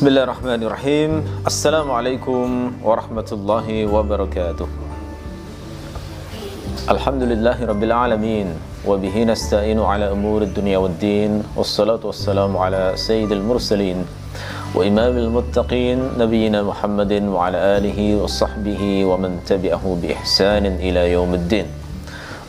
بسم الله الرحمن الرحيم السلام عليكم ورحمة الله وبركاته الحمد لله رب العالمين وبه نستعين على أمور الدنيا والدين والصلاة والسلام على سيد المرسلين وإمام المتقين نبينا محمد وعلى آله وصحبه ومن تبعه بإحسان إلى يوم الدين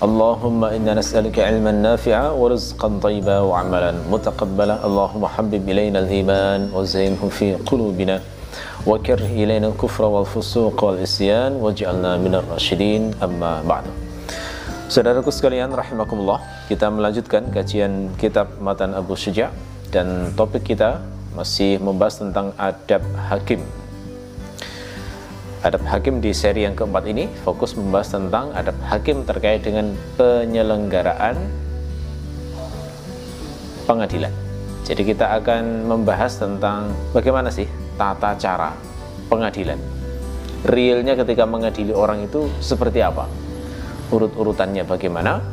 اللهم إنا نسألك علما نافعا ورزقا طيبا وعملا متقبلا اللهم حبب إلينا الإيمان وزينه في قلوبنا وكره إلينا الكفر والفسوق والعصيان واجعلنا من الراشدين أما بعد Saudaraku sekalian rahimakumullah kita melanjutkan kajian kitab Matan Abu Syuja dan topik kita masih membahas tentang adab hakim Adab hakim di seri yang keempat ini fokus membahas tentang adab hakim terkait dengan penyelenggaraan pengadilan. Jadi kita akan membahas tentang bagaimana sih tata cara pengadilan. Realnya ketika mengadili orang itu seperti apa? Urut-urutannya bagaimana?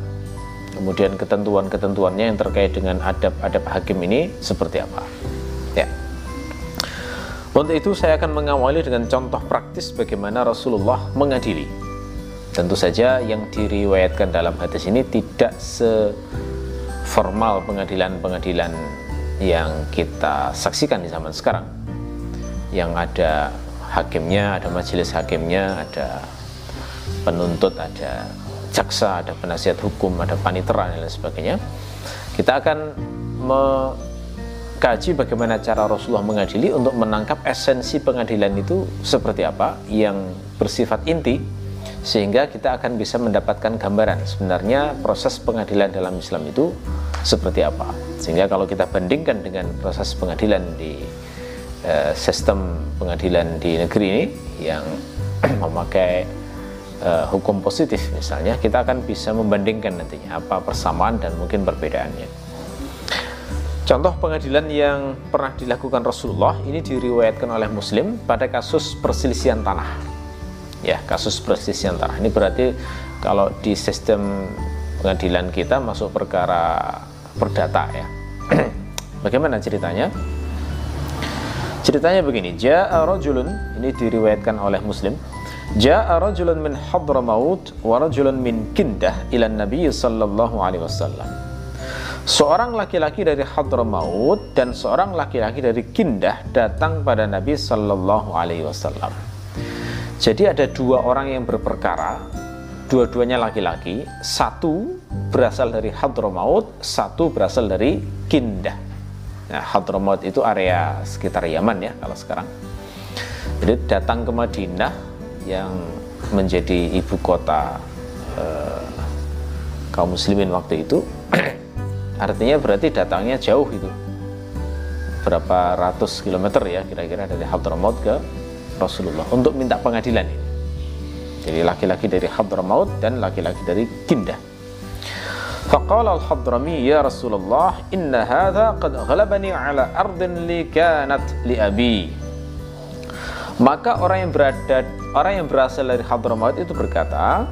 Kemudian ketentuan-ketentuannya yang terkait dengan adab-adab hakim ini seperti apa? Untuk itu saya akan mengawali dengan contoh praktis bagaimana Rasulullah mengadili. Tentu saja yang diriwayatkan dalam hadis ini tidak seformal pengadilan-pengadilan yang kita saksikan di zaman sekarang. Yang ada hakimnya, ada majelis hakimnya, ada penuntut, ada jaksa, ada penasihat hukum, ada panitera dan lain sebagainya. Kita akan kaji bagaimana cara Rasulullah mengadili untuk menangkap esensi pengadilan itu seperti apa yang bersifat inti sehingga kita akan bisa mendapatkan gambaran sebenarnya proses pengadilan dalam Islam itu seperti apa. Sehingga kalau kita bandingkan dengan proses pengadilan di uh, sistem pengadilan di negeri ini yang memakai uh, hukum positif misalnya kita akan bisa membandingkan nantinya apa persamaan dan mungkin perbedaannya Contoh pengadilan yang pernah dilakukan Rasulullah ini diriwayatkan oleh Muslim pada kasus perselisihan tanah. Ya, kasus perselisihan tanah. Ini berarti kalau di sistem pengadilan kita masuk perkara perdata ya. Bagaimana ceritanya? Ceritanya begini, Ja'a rajulun ini diriwayatkan oleh Muslim. Ja'a rajulun min Hadramaut wa rajulun min Kindah ila Nabi sallallahu alaihi wasallam seorang laki-laki dari Hadramaut dan seorang laki-laki dari Kindah datang pada Nabi Shallallahu Alaihi Wasallam. Jadi ada dua orang yang berperkara, dua-duanya laki-laki, satu berasal dari Hadramaut, satu berasal dari Kindah. Nah, Hadramaut itu area sekitar Yaman ya kalau sekarang. Jadi datang ke Madinah yang menjadi ibu kota eh, kaum muslimin waktu itu artinya berarti datangnya jauh itu berapa ratus kilometer ya kira-kira dari Hadramaut ke Rasulullah untuk minta pengadilan ini jadi laki-laki dari Hadramaut dan laki-laki dari Kindah فقال الحضرمي يا رسول الله إن هذا قد غلبني على أرض لي كانت لأبي maka orang yang berada orang yang berasal dari Hadramaut itu berkata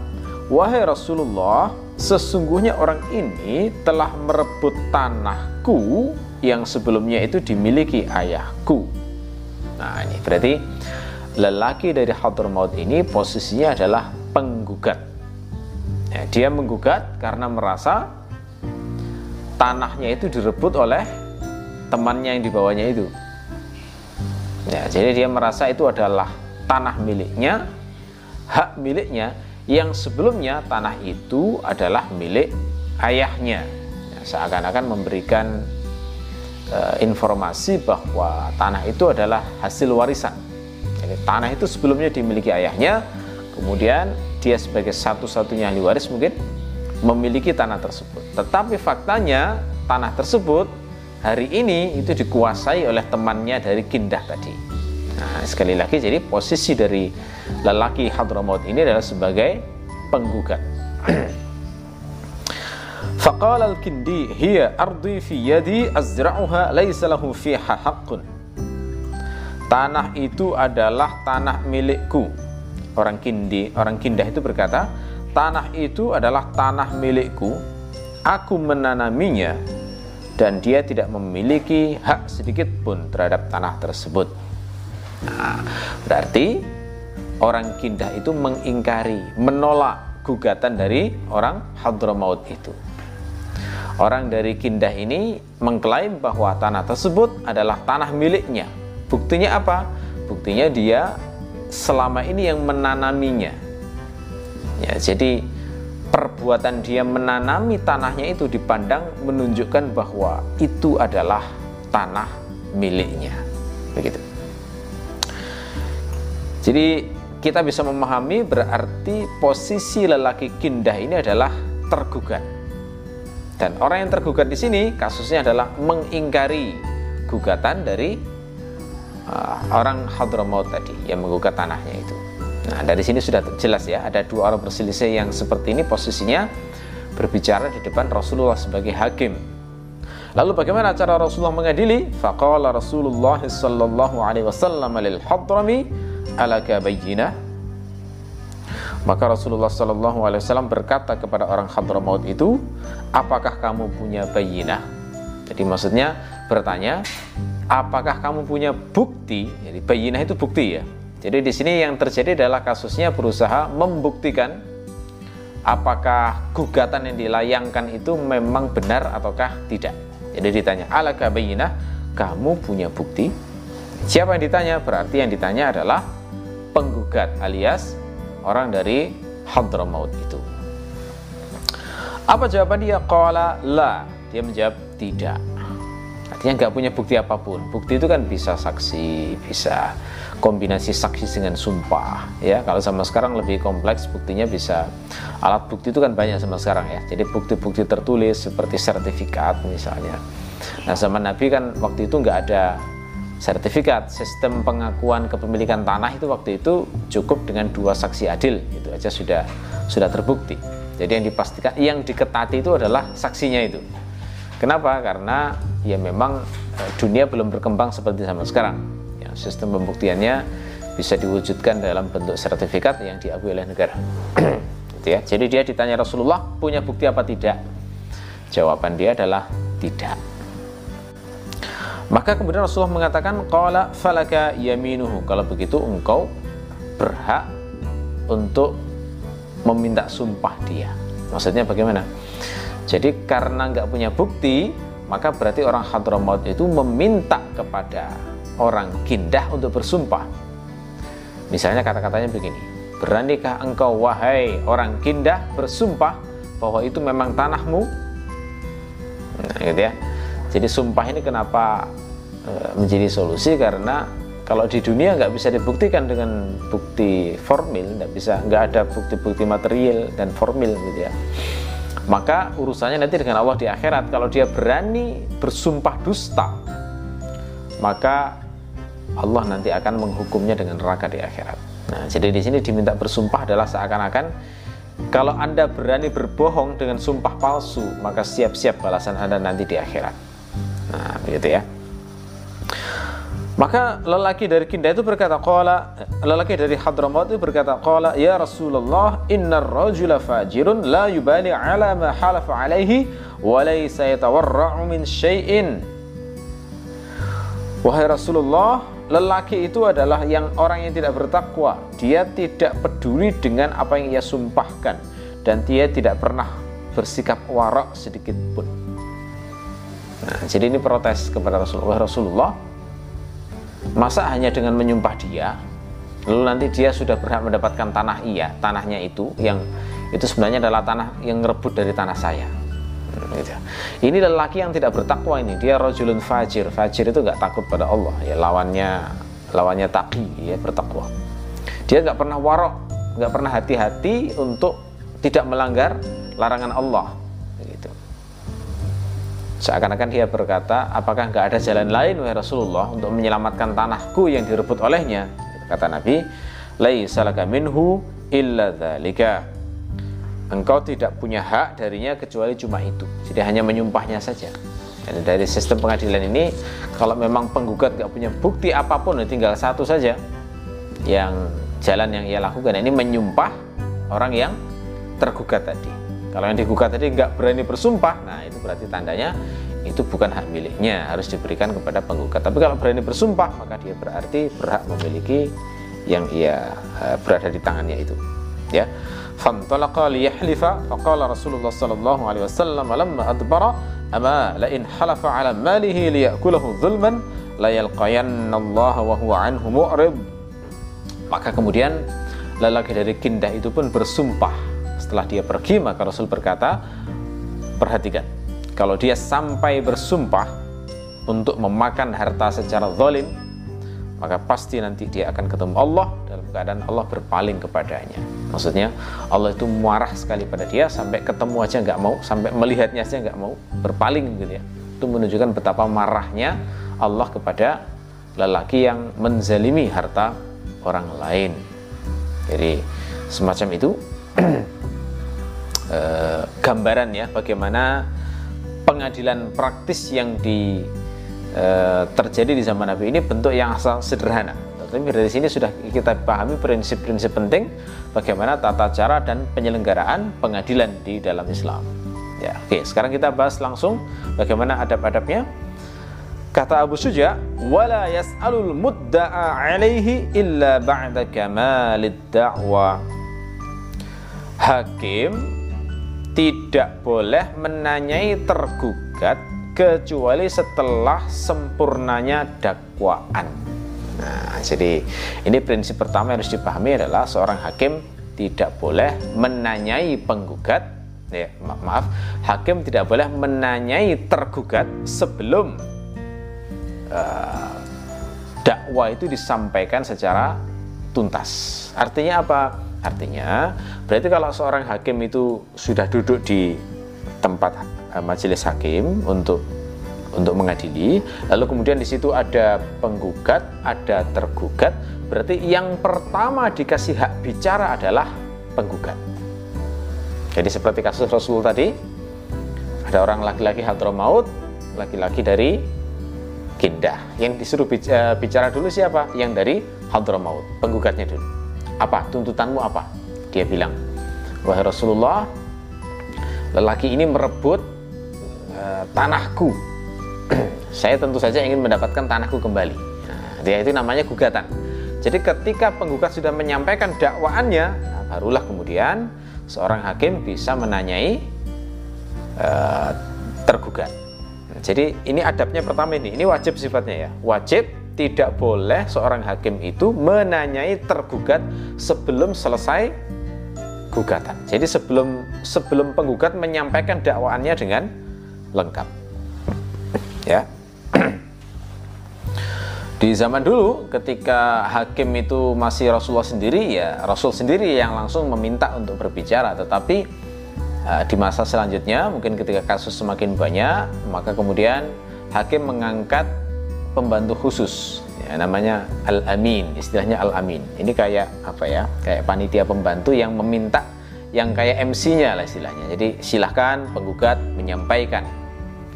wahai Rasulullah sesungguhnya orang ini telah merebut tanahku yang sebelumnya itu dimiliki ayahku. Nah, ini berarti lelaki dari Hadramaut ini posisinya adalah penggugat. Ya, dia menggugat karena merasa tanahnya itu direbut oleh temannya yang dibawanya itu. Ya, jadi dia merasa itu adalah tanah miliknya, hak miliknya yang sebelumnya tanah itu adalah milik ayahnya. Ya, seakan-akan memberikan uh, informasi bahwa tanah itu adalah hasil warisan. Jadi tanah itu sebelumnya dimiliki ayahnya kemudian dia sebagai satu-satunya ahli waris mungkin memiliki tanah tersebut. Tetapi faktanya tanah tersebut hari ini itu dikuasai oleh temannya dari Kindah tadi Nah, sekali lagi jadi posisi dari lelaki Hadramaut ini adalah sebagai penggugat. Faqala al-Kindi hiya ardi fi yadi azra'uha laysa lahu fiha haqqun. Tanah itu adalah tanah milikku. Orang Kindi, orang Kindah itu berkata, tanah itu adalah tanah milikku. Aku menanaminya dan dia tidak memiliki hak sedikit pun terhadap tanah tersebut. Nah, berarti orang Kindah itu mengingkari, menolak gugatan dari orang Hadramaut itu. Orang dari Kindah ini mengklaim bahwa tanah tersebut adalah tanah miliknya. Buktinya apa? Buktinya dia selama ini yang menanaminya. Ya, jadi perbuatan dia menanami tanahnya itu dipandang menunjukkan bahwa itu adalah tanah miliknya. Begitu. Jadi kita bisa memahami berarti posisi lelaki kindah ini adalah tergugat. Dan orang yang tergugat di sini kasusnya adalah mengingkari gugatan dari uh, orang Hadramaut tadi yang menggugat tanahnya itu. Nah, dari sini sudah jelas ya, ada dua orang berselisih yang seperti ini posisinya berbicara di depan Rasulullah sebagai hakim. Lalu bagaimana cara Rasulullah mengadili? Faqala Rasulullah sallallahu alaihi wasallam lil hadrami ala bayyinah. Maka Rasulullah wasallam berkata kepada orang Hadramaut itu, "Apakah kamu punya bayinah?" Jadi maksudnya bertanya, "Apakah kamu punya bukti?" Jadi bayinah itu bukti ya jadi di sini yang terjadi adalah kasusnya berusaha membuktikan apakah gugatan yang dilayangkan itu memang benar ataukah tidak. Jadi ditanya, ala kabayinah, kamu punya bukti? Siapa yang ditanya? Berarti yang ditanya adalah penggugat alias orang dari Hadramaut itu. Apa jawaban dia? Qala la. Dia menjawab tidak. Artinya nggak punya bukti apa pun. Bukti itu kan bisa saksi, bisa kombinasi saksi dengan sumpah ya kalau sama sekarang lebih kompleks buktinya bisa alat bukti itu kan banyak sama sekarang ya jadi bukti-bukti tertulis seperti sertifikat misalnya nah zaman Nabi kan waktu itu nggak ada sertifikat sistem pengakuan kepemilikan tanah itu waktu itu cukup dengan dua saksi adil itu aja sudah sudah terbukti jadi yang dipastikan yang diketati itu adalah saksinya itu kenapa karena ya memang eh, dunia belum berkembang seperti zaman sekarang sistem pembuktiannya bisa diwujudkan dalam bentuk sertifikat yang diakui oleh negara. gitu ya. Jadi dia ditanya Rasulullah punya bukti apa tidak? Jawaban dia adalah tidak. Maka kemudian Rasulullah mengatakan qala falaka yaminuhu. Kalau begitu engkau berhak untuk meminta sumpah dia. Maksudnya bagaimana? Jadi karena nggak punya bukti, maka berarti orang Hadramaut itu meminta kepada orang kindah untuk bersumpah. Misalnya kata-katanya begini, beranikah engkau wahai orang kindah bersumpah bahwa itu memang tanahmu? Nah, gitu ya. Jadi sumpah ini kenapa e, menjadi solusi karena kalau di dunia nggak bisa dibuktikan dengan bukti formil, nggak bisa, nggak ada bukti-bukti material dan formil gitu ya. Maka urusannya nanti dengan Allah di akhirat. Kalau dia berani bersumpah dusta, maka Allah nanti akan menghukumnya dengan neraka di akhirat. Nah, jadi di sini diminta bersumpah adalah seakan-akan kalau Anda berani berbohong dengan sumpah palsu, maka siap-siap balasan Anda nanti di akhirat. Nah, begitu ya. Maka lelaki dari Kinda itu berkata, "Qala lelaki dari Hadramaut itu berkata, "Qala ya Rasulullah, innar rajula fajirun la yubali ala ma halafa alaihi wa laysa yatawarra'u min syai'in." Wahai Rasulullah, lelaki itu adalah yang orang yang tidak bertakwa. Dia tidak peduli dengan apa yang ia sumpahkan dan dia tidak pernah bersikap warak sedikit pun. Nah, jadi ini protes kepada Rasulullah. Rasulullah, masa hanya dengan menyumpah dia, lalu nanti dia sudah berhak mendapatkan tanah iya, tanahnya itu yang itu sebenarnya adalah tanah yang merebut dari tanah saya gitu. Ini lelaki yang tidak bertakwa ini, dia rojulun fajir. Fajir itu nggak takut pada Allah, ya lawannya lawannya taki, ya bertakwa. Dia nggak pernah warok, nggak pernah hati-hati untuk tidak melanggar larangan Allah. Gitu. Seakan-akan dia berkata, apakah nggak ada jalan lain wahai Rasulullah untuk menyelamatkan tanahku yang direbut olehnya? Kata Nabi, laisalaka minhu illa dzalika engkau tidak punya hak darinya kecuali cuma itu. Jadi hanya menyumpahnya saja. Dan dari sistem pengadilan ini, kalau memang penggugat nggak punya bukti apa pun, tinggal satu saja yang jalan yang ia lakukan. Ini menyumpah orang yang tergugat tadi. Kalau yang digugat tadi nggak berani bersumpah, nah itu berarti tandanya itu bukan hak miliknya harus diberikan kepada penggugat. Tapi kalau berani bersumpah maka dia berarti berhak memiliki yang ia uh, berada di tangannya itu ya. Fantalaqa liyahlifa faqala Rasulullah sallallahu alaihi wasallam lamma adbara ama la in halafa ala malihi liyakulahu zulman la yalqayanna Allah wa huwa anhu mu'rid. Maka kemudian lelaki dari Kindah itu pun bersumpah setelah dia pergi maka Rasul berkata perhatikan kalau dia sampai bersumpah untuk memakan harta secara zalim maka pasti nanti dia akan ketemu Allah dalam keadaan Allah berpaling kepadanya. Maksudnya Allah itu marah sekali pada dia sampai ketemu aja nggak mau sampai melihatnya aja nggak mau berpaling gitu ya. Itu menunjukkan betapa marahnya Allah kepada lelaki yang menzalimi harta orang lain. Jadi semacam itu eh, gambaran ya bagaimana pengadilan praktis yang di e, terjadi di zaman Nabi ini bentuk yang asal sederhana. Tapi dari sini sudah kita pahami prinsip-prinsip penting bagaimana tata cara dan penyelenggaraan pengadilan di dalam Islam. Ya, oke, sekarang kita bahas langsung bagaimana adab-adabnya. Kata Abu Suja, "Wala yas'alul mudda'a 'alaihi illa ba'da kamalid da'wa." Hakim tidak boleh menanyai tergugat kecuali setelah sempurnanya dakwaan. Nah, jadi ini prinsip pertama yang harus dipahami adalah seorang hakim tidak boleh menanyai penggugat. Ya ma maaf hakim tidak boleh menanyai tergugat sebelum uh, dakwah itu disampaikan secara tuntas. Artinya apa Artinya, berarti kalau seorang hakim itu sudah duduk di tempat uh, majelis hakim untuk untuk mengadili, lalu kemudian di situ ada penggugat, ada tergugat, berarti yang pertama dikasih hak bicara adalah penggugat. Jadi seperti kasus Rasul tadi, ada orang laki-laki Hadramaut, laki-laki dari Kindah. Yang disuruh eh, bicara dulu siapa? Yang dari Hadramaut, penggugatnya dulu. Apa tuntutanmu apa? Dia bilang, wahai Rasulullah, lelaki ini merebut uh, tanahku. Saya tentu saja ingin mendapatkan tanahku kembali. Nah, dia itu namanya gugatan. Jadi ketika penggugat sudah menyampaikan dakwaannya, nah, barulah kemudian seorang hakim bisa menanyai uh, tergugat. Jadi ini adabnya pertama ini, ini wajib sifatnya ya, wajib tidak boleh seorang hakim itu menanyai tergugat sebelum selesai gugatan. Jadi sebelum sebelum penggugat menyampaikan dakwaannya dengan lengkap. Ya. Di zaman dulu ketika hakim itu masih Rasulullah sendiri ya Rasul sendiri yang langsung meminta untuk berbicara tetapi uh, di masa selanjutnya mungkin ketika kasus semakin banyak maka kemudian hakim mengangkat pembantu khusus. Ya, namanya al-amin istilahnya al-amin. Ini kayak apa ya? Kayak panitia pembantu yang meminta yang kayak MC-nya lah istilahnya. Jadi silahkan penggugat menyampaikan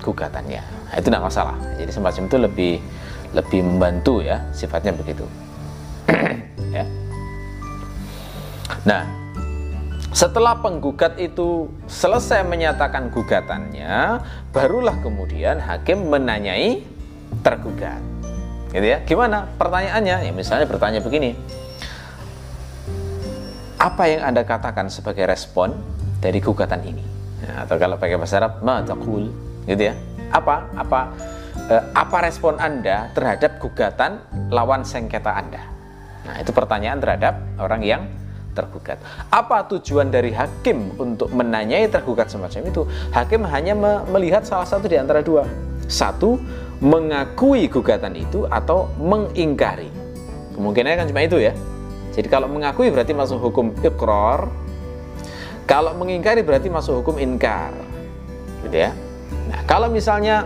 gugatannya. Nah, itu tidak masalah. Jadi semacam itu lebih lebih membantu ya sifatnya begitu. Ya. Nah setelah penggugat itu selesai menyatakan gugatannya, barulah kemudian hakim menanyai tergugat. Gitu ya. Gimana? Pertanyaannya ya misalnya bertanya begini. Apa yang anda katakan sebagai respon dari gugatan ini? Nah, atau kalau pakai bahasa Arab ma taqul. Gitu ya. Apa? Apa eh, apa respon anda terhadap gugatan lawan sengketa anda? Nah itu pertanyaan terhadap orang yang tergugat. Apa tujuan dari hakim untuk menanyai tergugat semacam itu? Hakim hanya melihat salah satu di antara dua. Satu, mengakui gugatan itu atau mengingkari. Kemungkinannya kan cuma itu ya. Jadi kalau mengakui berarti masuk hukum ikror. Kalau mengingkari berarti masuk hukum inkar. Gitu ya. Nah, kalau misalnya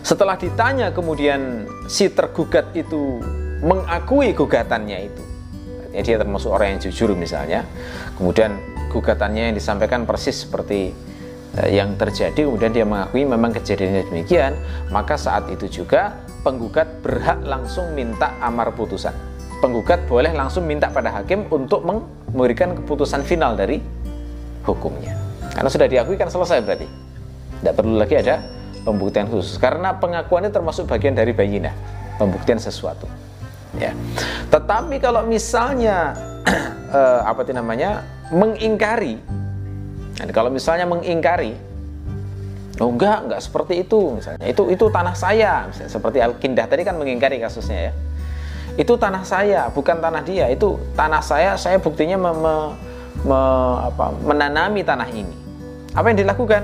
setelah ditanya kemudian si tergugat itu mengakui gugatannya itu. Artinya dia termasuk orang yang jujur misalnya. Kemudian gugatannya yang disampaikan persis seperti yang terjadi kemudian dia mengakui memang kejadiannya demikian maka saat itu juga penggugat berhak langsung minta amar putusan. Penggugat boleh langsung minta pada hakim untuk memberikan keputusan final dari hukumnya. Karena sudah diakui kan selesai berarti. Tidak perlu lagi ada pembuktian khusus. Karena pengakuan itu termasuk bagian dari bayinah pembuktian sesuatu. Ya. Tetapi kalau misalnya eh, apa itu namanya mengingkari nah, kalau misalnya mengingkari oh enggak enggak seperti itu misalnya. Itu itu tanah saya misalnya. Seperti al kindah tadi kan mengingkari kasusnya ya. Itu tanah saya bukan tanah dia. Itu tanah saya saya buktinya me, me, me, apa, menanami tanah ini. Apa yang dilakukan?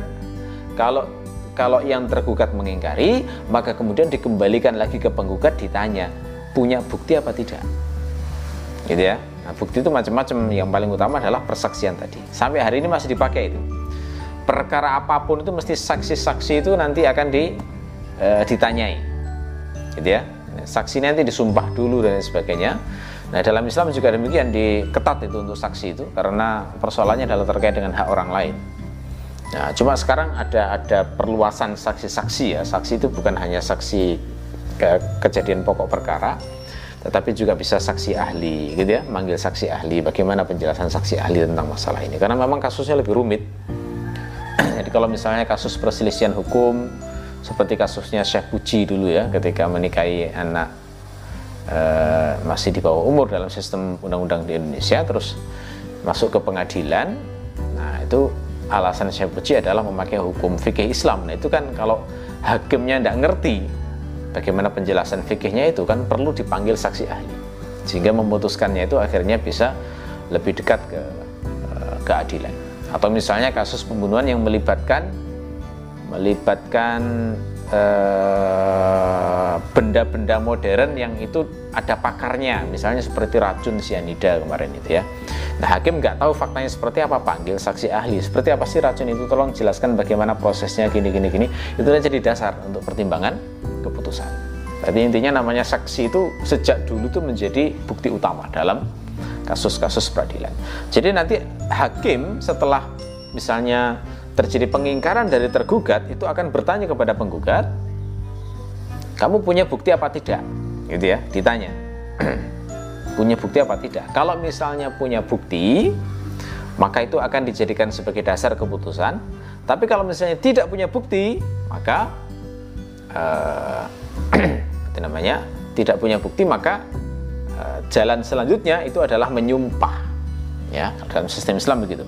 Kalau kalau yang tergugat mengingkari, maka kemudian dikembalikan lagi ke penggugat ditanya, punya bukti apa tidak? Gitu ya. Nah, bukti itu macam-macam. Yang paling utama adalah persaksian tadi. Sampai hari ini masih dipakai itu. Perkara apa pun itu mesti saksi-saksi itu nanti akan di, e, ditanyai. Gitu ya. Saksi nanti disumpah dulu dan sebagainya. Nah, dalam Islam juga demikian diketat itu untuk saksi itu karena persoalannya adalah terkait dengan hak orang lain. Nah, cuma sekarang ada ada perluasan saksi-saksi ya. Saksi itu bukan hanya saksi ke kejadian pokok perkara, tetapi juga bisa saksi ahli, gitu ya, manggil saksi ahli. Bagaimana penjelasan saksi ahli tentang masalah ini? Karena memang kasusnya lebih rumit. Jadi kalau misalnya kasus perselisihan hukum seperti kasusnya Syekh Puji dulu ya, ketika menikahi anak e, masih di bawah umur dalam sistem undang-undang di Indonesia, terus masuk ke pengadilan, nah itu alasan Syafi'i adalah memakai hukum fikih Islam. Nah itu kan kalau hakimnya tidak ngerti bagaimana penjelasan fikihnya itu kan perlu dipanggil saksi ahli sehingga memutuskannya itu akhirnya bisa lebih dekat ke uh, keadilan. Atau misalnya kasus pembunuhan yang melibatkan melibatkan Eh, benda-benda uh, modern yang itu ada pakarnya. Misalnya seperti racun sianida kemarin itu ya. Nah hakim nggak tahu faktanya seperti apa panggil saksi ahli. Seperti apa sih racun itu? Tolong jelaskan bagaimana prosesnya gini gini gini. Itu jadi dasar untuk pertimbangan keputusan. Jadi intinya namanya saksi itu sejak dulu itu menjadi bukti utama dalam kasus-kasus peradilan. Jadi nanti hakim setelah misalnya terjadi pengingkaran dari tergugat itu akan bertanya kepada penggugat kamu punya bukti apa tidak? Gitu ya ditanya. Punya bukti apa tidak? Kalau misalnya punya bukti maka itu akan dijadikan sebagai dasar keputusan. Tapi kalau misalnya tidak punya bukti maka uh, namanya tidak punya bukti maka uh, jalan selanjutnya itu adalah menyumpah. Ya dalam sistem Islam begitu.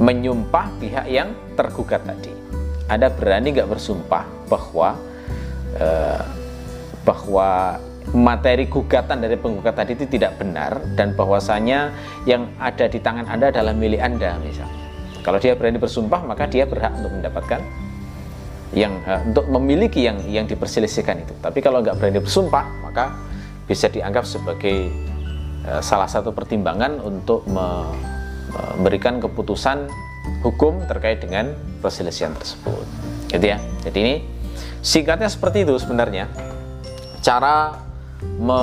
Menyumpah pihak yang tergugat tadi. Anda berani nggak bersumpah bahwa eh, bahwa materi gugatan dari penggugat tadi itu tidak benar dan bahwasanya yang ada di tangan Anda adalah milik Anda misalnya. Kalau dia berani bersumpah maka dia berhak untuk mendapatkan yang uh, untuk memiliki yang yang diperselisihkan itu. Tapi kalau nggak berani bersumpah maka bisa dianggap sebagai uh, salah satu pertimbangan untuk me, memberikan keputusan hukum terkait dengan perselisihan tersebut. Gitu ya. Jadi ini singkatnya seperti itu sebenarnya. Cara me,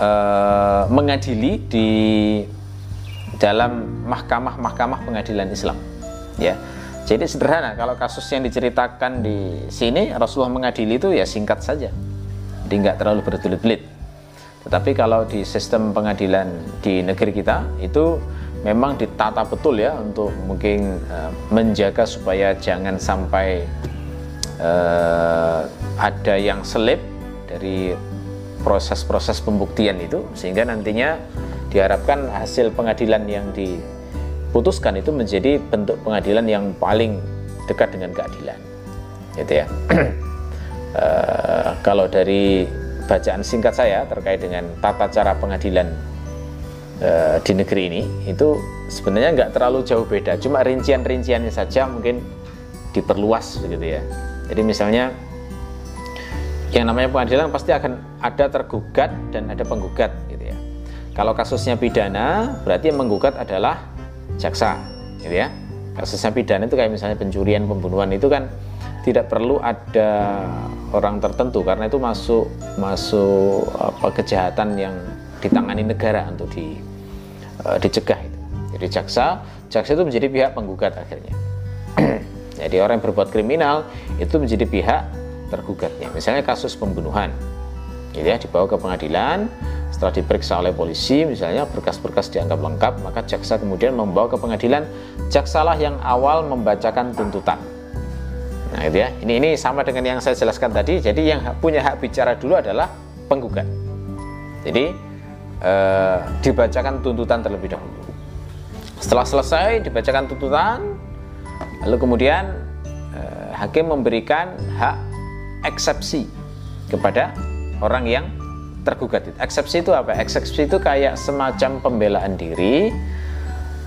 uh, mengadili di dalam mahkamah-mahkamah pengadilan Islam. Ya. Jadi sederhana kalau kasus yang diceritakan di sini Rasulullah mengadili itu ya singkat saja. Jadi nggak terlalu berbelit-belit tetapi kalau di sistem pengadilan di negeri kita itu memang ditata betul ya untuk mungkin uh, menjaga supaya jangan sampai uh, ada yang selip dari proses-proses pembuktian itu sehingga nantinya diharapkan hasil pengadilan yang diputuskan itu menjadi bentuk pengadilan yang paling dekat dengan keadilan gitu ya. Uh, kalau dari bacaan singkat saya terkait dengan tata cara pengadilan e, di negeri ini itu sebenarnya nggak terlalu jauh beda. Cuma rincian-rinciannya saja mungkin diperluas begitu ya. Jadi misalnya yang namanya pengadilan pasti akan ada tergugat dan ada penggugat gitu ya. Kalau kasusnya pidana berarti yang menggugat adalah jaksa gitu ya. Kasusnya pidana itu kayak misalnya pencurian pembunuhan itu kan tidak perlu ada orang tertentu karena itu masuk masuk apa kejahatan yang ditangani negara untuk di uh, dicegah itu. Jadi jaksa jaksa itu menjadi pihak penggugat akhirnya. Jadi orang yang berbuat kriminal itu menjadi pihak tergugatnya. Misalnya kasus pembunuhan, gitu ya dibawa ke pengadilan, setelah diperiksa oleh polisi, misalnya berkas-berkas dianggap lengkap, maka jaksa kemudian membawa ke pengadilan. Jaksalah yang awal membacakan tuntutan Nah, gitu ya. Ini ini sama dengan yang saya jelaskan tadi. Jadi yang punya hak bicara dulu adalah penggugat. Jadi eh, dibacakan tuntutan terlebih dahulu. Setelah selesai dibacakan tuntutan, lalu kemudian eh, hakim memberikan hak eksepsi kepada orang yang tergugat. Eksepsi itu apa? Eksepsi itu kayak semacam pembelaan diri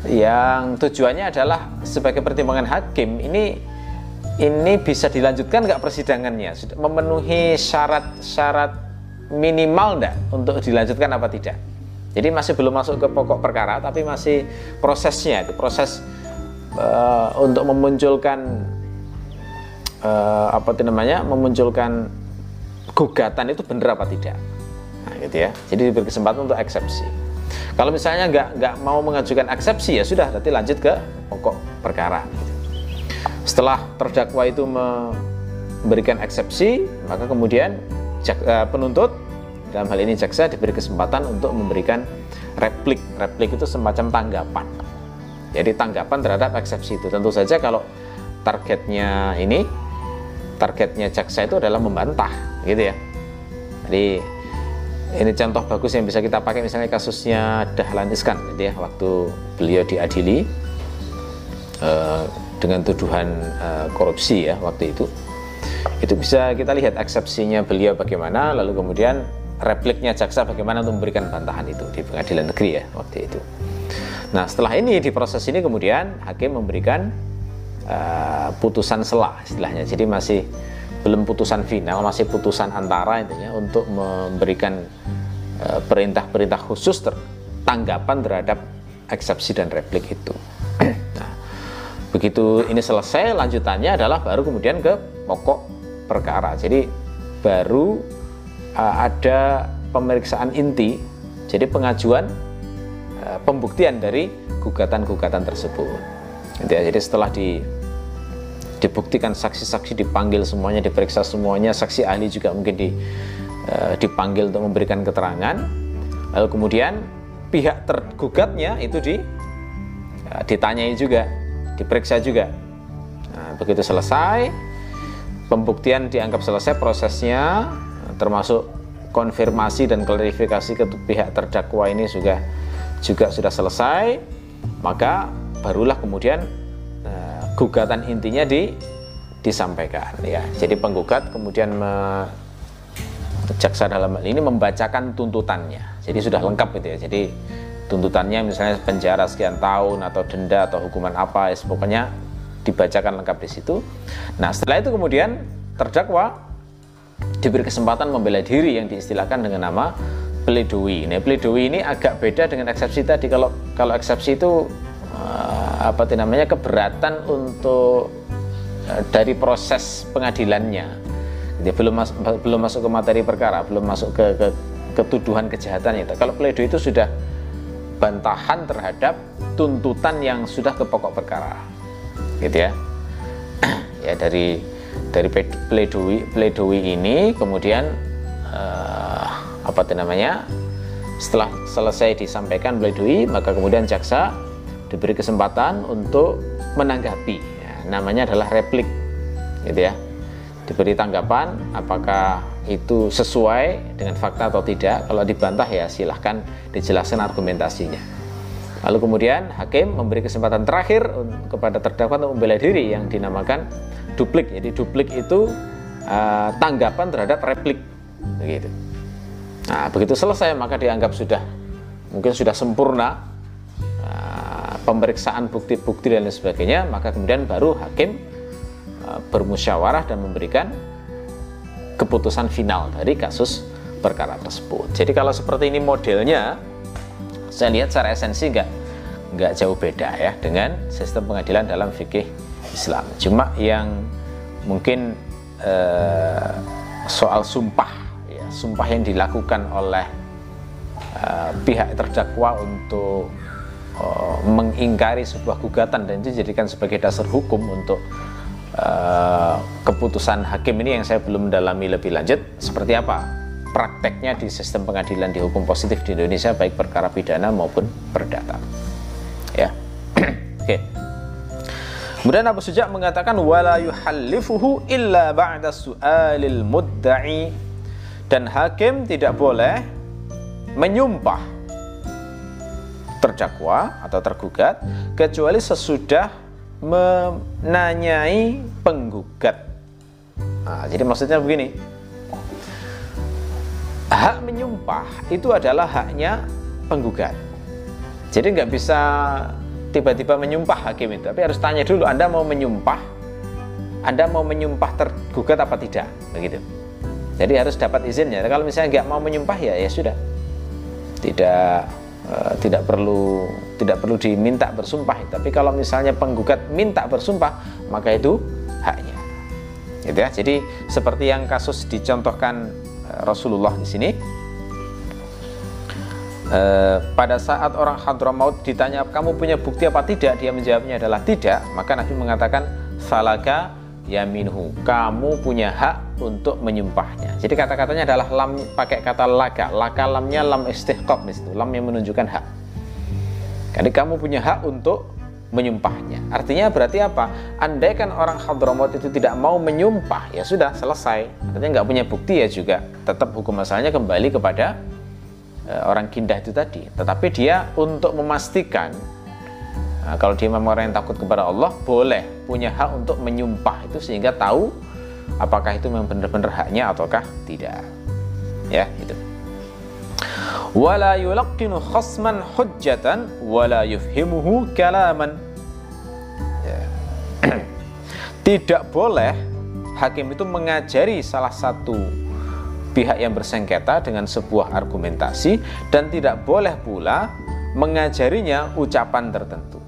yang tujuannya adalah sebagai pertimbangan hakim ini ini bisa dilanjutkan nggak persidangannya memenuhi syarat-syarat minimal enggak untuk dilanjutkan apa tidak. Jadi masih belum masuk ke pokok perkara tapi masih prosesnya itu proses uh, untuk memunculkan uh, apa itu namanya memunculkan gugatan itu benar apa tidak. Nah, gitu ya. Jadi diberi kesempatan untuk eksepsi. Kalau misalnya nggak nggak mau mengajukan eksepsi ya sudah nanti lanjut ke pokok perkara. Setelah terdakwa itu memberikan eksepsi, maka kemudian penuntut dalam hal ini jaksa diberi kesempatan untuk memberikan replik. Replik itu semacam tanggapan. Jadi tanggapan terhadap eksepsi itu. Tentu saja kalau targetnya ini targetnya jaksa itu adalah membantah, gitu ya. Jadi ini contoh bagus yang bisa kita pakai misalnya kasusnya Dahlan Iskan gitu ya waktu beliau diadili eh, dengan tuduhan uh, korupsi ya waktu itu itu bisa kita lihat eksepsinya beliau bagaimana lalu kemudian repliknya jaksa bagaimana untuk memberikan bantahan itu di pengadilan negeri ya waktu itu. Nah setelah ini di proses ini kemudian hakim memberikan uh, putusan selah istilahnya. Jadi masih belum putusan final masih putusan antara intinya untuk memberikan eh, perintah-perintah uh, khusus ter tanggapan terhadap eksepsi dan replik itu. Begitu ini selesai, lanjutannya adalah baru kemudian ke pokok perkara. Jadi baru uh, ada pemeriksaan inti, jadi pengajuan uh, pembuktian dari gugatan-gugatan tersebut. Gitu ya. Jadi setelah di dibuktikan saksi-saksi dipanggil semuanya, diperiksa semuanya, saksi ahli juga mungkin di, uh, dipanggil untuk memberikan keterangan. Lalu kemudian pihak tergugatnya itu di uh, ditanyai juga diperiksa juga. Nah, begitu selesai, pembuktian dianggap selesai prosesnya, termasuk konfirmasi dan klarifikasi ke pihak terdakwa ini juga juga sudah selesai, maka barulah kemudian uh, gugatan intinya di disampaikan ya. Jadi penggugat kemudian me, jaksa dalam hal ini membacakan tuntutannya. Jadi sudah lengkap gitu ya. Jadi tuntutannya misalnya penjara sekian tahun atau denda atau hukuman apa ya pokoknya dibacakan lengkap di situ. Nah setelah itu kemudian terdakwa diberi kesempatan membela diri yang diistilahkan dengan nama pledoi. Nah pledoi ini agak beda dengan eksepsi tadi. Kalau kalau eksepsi itu uh, apa namanya keberatan untuk uh, dari proses pengadilannya. Dia belum masuk belum masuk ke materi perkara, belum masuk ke, ke ketuduhan kejahatan itu. Kalau pledoi itu sudah bantahan terhadap tuntutan yang sudah ke pokok perkara gitu ya. Ya dari dari pledoi pledoi ini kemudian uh, apa namanya setelah selesai disampaikan pledoi maka kemudian jaksa diberi kesempatan untuk menanggapi. Ya, namanya adalah replik gitu ya. Diberi tanggapan apakah itu sesuai dengan fakta atau tidak. Kalau dibantah ya silahkan dijelaskan argumentasinya lalu kemudian hakim memberi kesempatan terakhir kepada terdakwa untuk membela diri yang dinamakan duplik. Jadi duplik itu uh, tanggapan terhadap replik. Begitu. Nah begitu selesai maka dianggap sudah mungkin sudah sempurna uh, pemeriksaan bukti-bukti dan lain sebagainya. Maka kemudian baru hakim uh, bermusyawarah dan memberikan keputusan final dari kasus perkara tersebut. Jadi kalau seperti ini modelnya, saya lihat secara esensi nggak nggak jauh beda ya dengan sistem pengadilan dalam fikih Islam. Cuma yang mungkin eh, soal sumpah, ya, sumpah yang dilakukan oleh eh, pihak terdakwa untuk eh, mengingkari sebuah gugatan dan itu dijadikan sebagai dasar hukum untuk keputusan hakim ini yang saya belum mendalami lebih lanjut seperti apa prakteknya di sistem pengadilan di hukum positif di Indonesia baik perkara pidana maupun perdata ya oke okay. Kemudian Abu Suja mengatakan wala yuhallifuhu illa ba'da su'alil mudda'i dan hakim tidak boleh menyumpah terdakwa atau tergugat kecuali sesudah menanyai penggugat. Nah, jadi maksudnya begini. Hak menyumpah itu adalah haknya penggugat. Jadi nggak bisa tiba-tiba menyumpah hakim itu, tapi harus tanya dulu Anda mau menyumpah, Anda mau menyumpah tergugat apa tidak, begitu. Jadi harus dapat izinnya. Kalau misalnya nggak mau menyumpah ya ya sudah, tidak uh, tidak perlu tidak perlu diminta bersumpah. Tapi kalau misalnya penggugat minta bersumpah, maka itu haknya. Gitu ya. Jadi seperti yang kasus dicontohkan Rasulullah di sini, Eh, pada saat orang Hadramaut ditanya kamu punya bukti apa tidak? Dia menjawabnya adalah tidak. Maka Nabi mengatakan falaka yaminhu. Kamu punya hak untuk menyumpahnya jadi kata-katanya adalah lam pakai kata laka. Laka lamnya lam istihqaq di lam yang menunjukkan hak. Jadi kamu punya hak untuk menyumpahnya. Artinya berarti apa? Andai kan orang Hadramaut itu tidak mau menyumpah ya sudah selesai. Artinya nggak punya bukti ya juga. Tetap hukum asalnya kembali kepada Eh, orang kindah itu tadi. Tetapi dia untuk memastikan nah, kalau dia memang orang yang takut kepada Allah boleh punya hak untuk menyumpah itu sehingga tahu apakah itu memang benar-benar haknya ataukah tidak. Ya itu yulaqqinu khasman hujjatan wala yufhimuhu kalaman ya. tidak boleh hakim itu mengajari salah satu pihak yang bersengketa dengan sebuah argumentasi dan tidak boleh pula mengajarinya ucapan tertentu.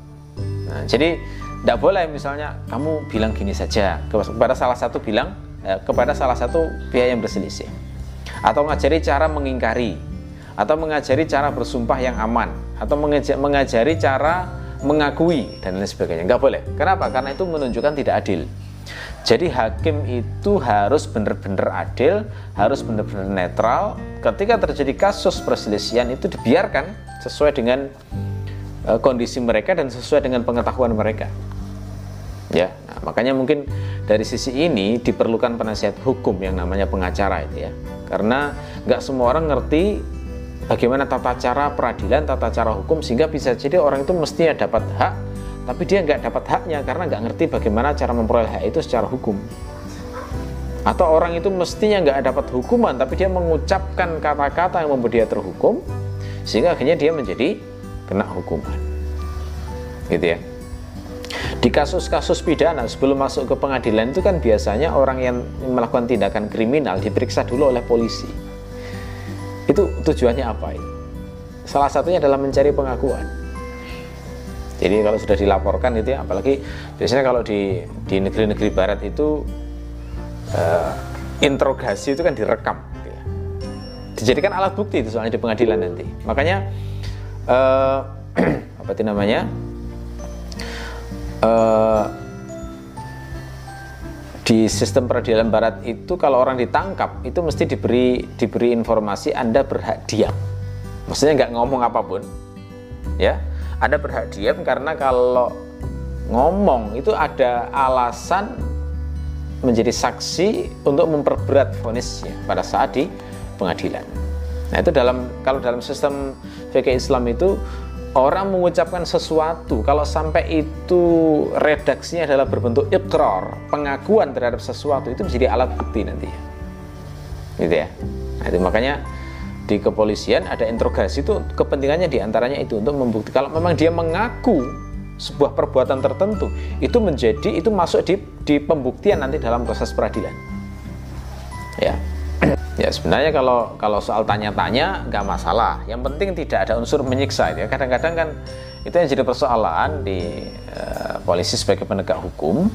Nah, jadi tidak boleh misalnya kamu bilang gini saja kepada salah satu bilang eh, kepada salah satu pihak yang berselisih atau mengajari cara mengingkari atau mengajari cara bersumpah yang aman atau mengajari cara mengakui dan lain sebagainya nggak boleh kenapa karena itu menunjukkan tidak adil jadi hakim itu harus benar-benar adil, harus benar-benar netral. Ketika terjadi kasus perselisihan itu dibiarkan sesuai dengan uh, kondisi mereka dan sesuai dengan pengetahuan mereka. Ya, nah, makanya mungkin dari sisi ini diperlukan penasihat hukum yang namanya pengacara itu ya. Karena nggak semua orang ngerti bagaimana tata cara peradilan, tata cara hukum sehingga bisa jadi orang itu mestinya dapat hak tapi dia nggak dapat haknya karena nggak ngerti bagaimana cara memperoleh hak itu secara hukum. Atau orang itu mestinya nggak dapat hukuman tapi dia mengucapkan kata-kata yang membuat dia terhukum sehingga akhirnya dia menjadi kena hukuman. Gitu ya. Di kasus-kasus pidana sebelum masuk ke pengadilan itu kan biasanya orang yang melakukan tindakan kriminal diperiksa dulu oleh polisi itu tujuannya apa ini? salah satunya adalah mencari pengakuan jadi kalau sudah dilaporkan itu ya, apalagi biasanya kalau di di negeri-negeri barat itu uh, interogasi itu kan direkam gitu ya. dijadikan alat bukti itu soalnya di pengadilan nanti makanya uh, apa itu namanya uh, di sistem peradilan barat itu kalau orang ditangkap itu mesti diberi diberi informasi anda berhak diam maksudnya nggak ngomong apa pun ya anda berhak diam karena kalau ngomong itu ada alasan menjadi saksi untuk memperberat vonisnya pada saat di pengadilan. Nah, itu dalam kalau dalam sistem fikih Islam itu orang mengucapkan sesuatu kalau sampai itu redaksinya adalah berbentuk ikrar, pengakuan terhadap sesuatu itu menjadi alat bukti nanti. Gitu ya. Nah, itu makanya di kepolisian ada interogasi itu kepentingannya di antaranya itu untuk membuktikan kalau memang dia mengaku sebuah perbuatan tertentu itu menjadi itu masuk di, di pembuktian nanti dalam proses peradilan ya ya sebenarnya kalau kalau soal tanya-tanya nggak masalah. Yang penting tidak ada unsur menyiksa ya. Kadang-kadang kan itu yang jadi persoalan di uh, polisi sebagai penegak hukum.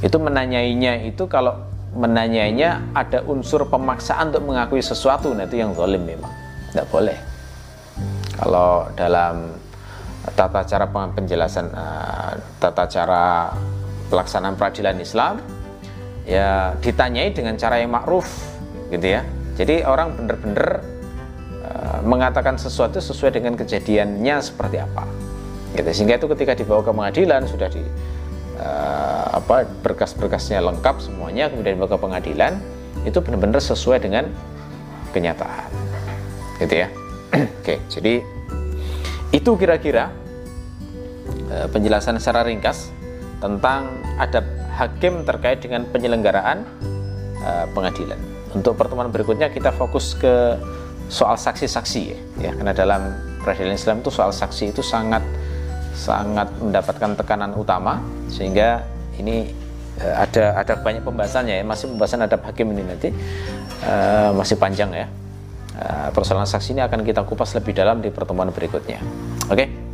Itu menanyainya itu kalau menanyainya ada unsur pemaksaan untuk mengakui sesuatu nah itu yang zalim memang. Tidak boleh. Kalau dalam tata cara penjelasan uh, tata cara pelaksanaan peradilan Islam ya ditanyai dengan cara yang makruf gitu ya. Jadi orang benar-benar uh, mengatakan sesuatu sesuai dengan kejadiannya seperti apa. Gitu. Sehingga itu ketika dibawa ke pengadilan sudah di uh, apa berkas-berkasnya lengkap semuanya kemudian dibawa ke pengadilan itu benar-benar sesuai dengan kenyataan. Gitu ya. Oke jadi itu kira-kira uh, penjelasan secara ringkas tentang adab hakim terkait dengan penyelenggaraan pengadilan untuk pertemuan berikutnya kita fokus ke soal saksi-saksi ya, ya karena dalam peradilan Islam itu soal saksi itu sangat sangat mendapatkan tekanan utama sehingga ini uh, ada ada banyak pembahasannya ya. Masih pembahasan adab hakim ini nanti uh, masih panjang ya. Uh, persoalan saksi ini akan kita kupas lebih dalam di pertemuan berikutnya. Oke? okay?